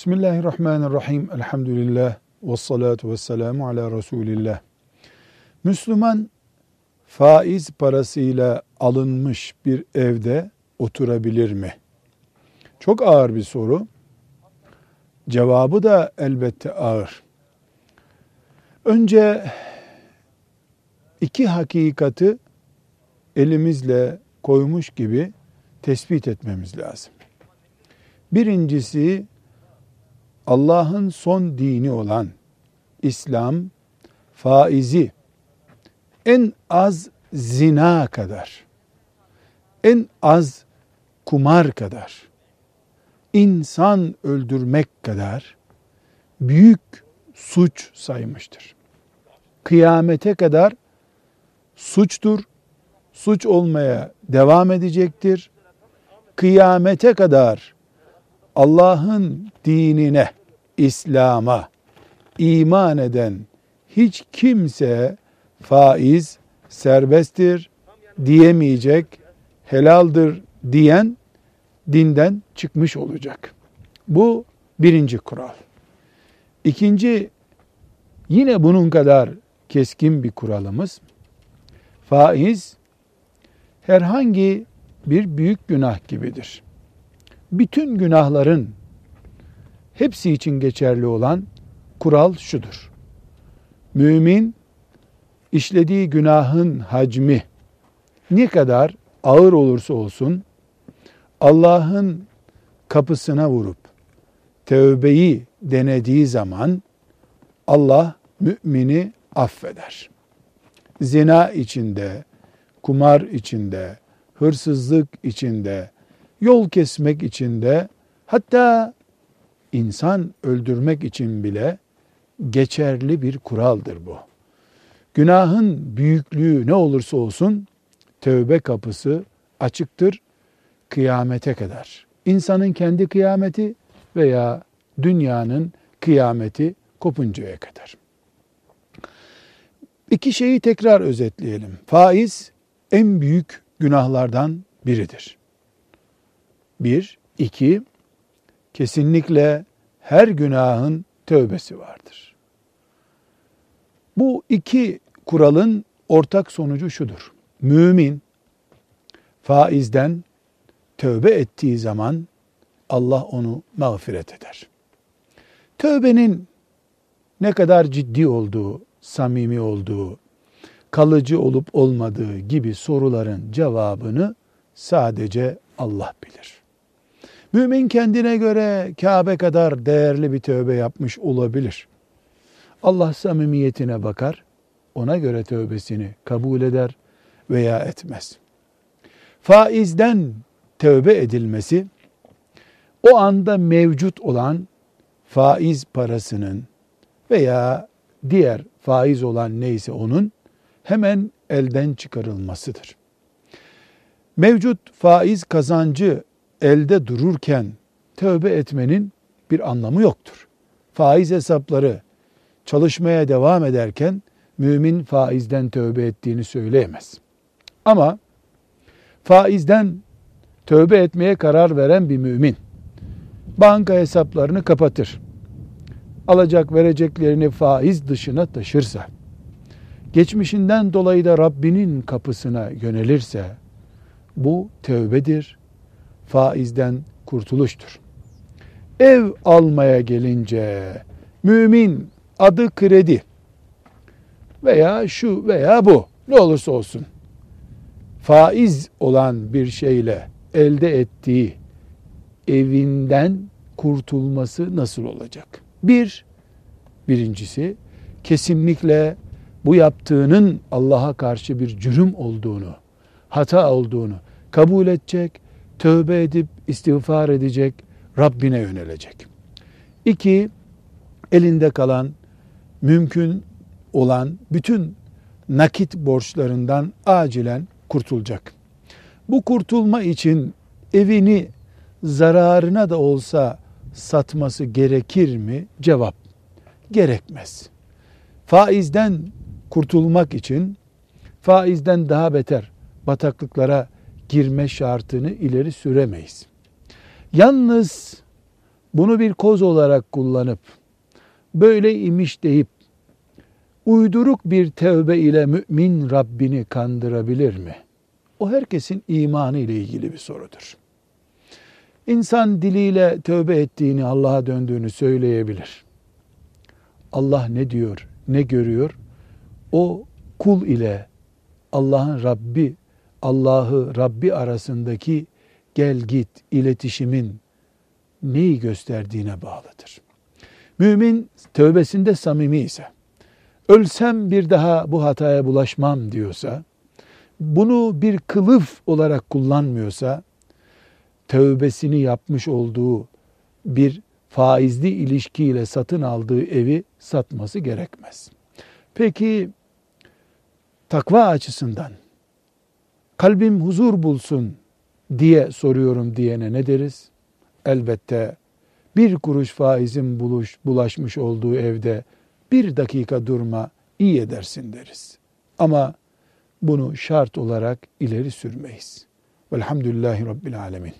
Bismillahirrahmanirrahim. Elhamdülillah. Ve salatu ve selamu ala Resulillah. Müslüman faiz parasıyla alınmış bir evde oturabilir mi? Çok ağır bir soru. Cevabı da elbette ağır. Önce iki hakikati elimizle koymuş gibi tespit etmemiz lazım. Birincisi Allah'ın son dini olan İslam faizi en az zina kadar, en az kumar kadar, insan öldürmek kadar büyük suç saymıştır. Kıyamete kadar suçtur, suç olmaya devam edecektir. Kıyamete kadar Allah'ın dinine, İslam'a iman eden hiç kimse faiz serbesttir diyemeyecek, helaldir diyen dinden çıkmış olacak. Bu birinci kural. İkinci, yine bunun kadar keskin bir kuralımız, faiz herhangi bir büyük günah gibidir. Bütün günahların hepsi için geçerli olan kural şudur. Mümin işlediği günahın hacmi ne kadar ağır olursa olsun Allah'ın kapısına vurup tövbeyi denediği zaman Allah mümini affeder. Zina içinde, kumar içinde, hırsızlık içinde, yol kesmek içinde, hatta insan öldürmek için bile geçerli bir kuraldır bu. Günahın büyüklüğü ne olursa olsun tövbe kapısı açıktır kıyamete kadar. İnsanın kendi kıyameti veya dünyanın kıyameti kopuncaya kadar. İki şeyi tekrar özetleyelim. Faiz en büyük günahlardan biridir. Bir, iki, kesinlikle her günahın tövbesi vardır. Bu iki kuralın ortak sonucu şudur. Mümin faizden tövbe ettiği zaman Allah onu mağfiret eder. Tövbenin ne kadar ciddi olduğu, samimi olduğu, kalıcı olup olmadığı gibi soruların cevabını sadece Allah bilir. Mümin kendine göre Kabe kadar değerli bir tövbe yapmış olabilir. Allah samimiyetine bakar, ona göre tövbesini kabul eder veya etmez. Faizden tövbe edilmesi, o anda mevcut olan faiz parasının veya diğer faiz olan neyse onun hemen elden çıkarılmasıdır. Mevcut faiz kazancı elde dururken tövbe etmenin bir anlamı yoktur. Faiz hesapları çalışmaya devam ederken mümin faizden tövbe ettiğini söyleyemez. Ama faizden tövbe etmeye karar veren bir mümin banka hesaplarını kapatır. Alacak vereceklerini faiz dışına taşırsa, geçmişinden dolayı da Rabbinin kapısına yönelirse, bu tövbedir, faizden kurtuluştur. Ev almaya gelince mümin adı kredi veya şu veya bu ne olursa olsun faiz olan bir şeyle elde ettiği evinden kurtulması nasıl olacak? Bir, birincisi kesinlikle bu yaptığının Allah'a karşı bir cürüm olduğunu, hata olduğunu kabul edecek, tövbe edip istiğfar edecek, Rabbine yönelecek. İki, elinde kalan, mümkün olan bütün nakit borçlarından acilen kurtulacak. Bu kurtulma için evini zararına da olsa satması gerekir mi? Cevap, gerekmez. Faizden kurtulmak için faizden daha beter bataklıklara girme şartını ileri süremeyiz. Yalnız bunu bir koz olarak kullanıp böyle imiş deyip uyduruk bir tevbe ile mümin Rabbini kandırabilir mi? O herkesin imanı ile ilgili bir sorudur. İnsan diliyle tövbe ettiğini, Allah'a döndüğünü söyleyebilir. Allah ne diyor, ne görüyor? O kul ile Allah'ın Rabbi, Allah'ı Rabbi arasındaki gel git iletişimin neyi gösterdiğine bağlıdır. Mümin tövbesinde samimi ise, ölsem bir daha bu hataya bulaşmam diyorsa, bunu bir kılıf olarak kullanmıyorsa, tövbesini yapmış olduğu bir faizli ilişkiyle satın aldığı evi satması gerekmez. Peki takva açısından kalbim huzur bulsun diye soruyorum diyene ne deriz? Elbette bir kuruş faizin buluş, bulaşmış olduğu evde bir dakika durma iyi edersin deriz. Ama bunu şart olarak ileri sürmeyiz. Velhamdülillahi Rabbil Alemin.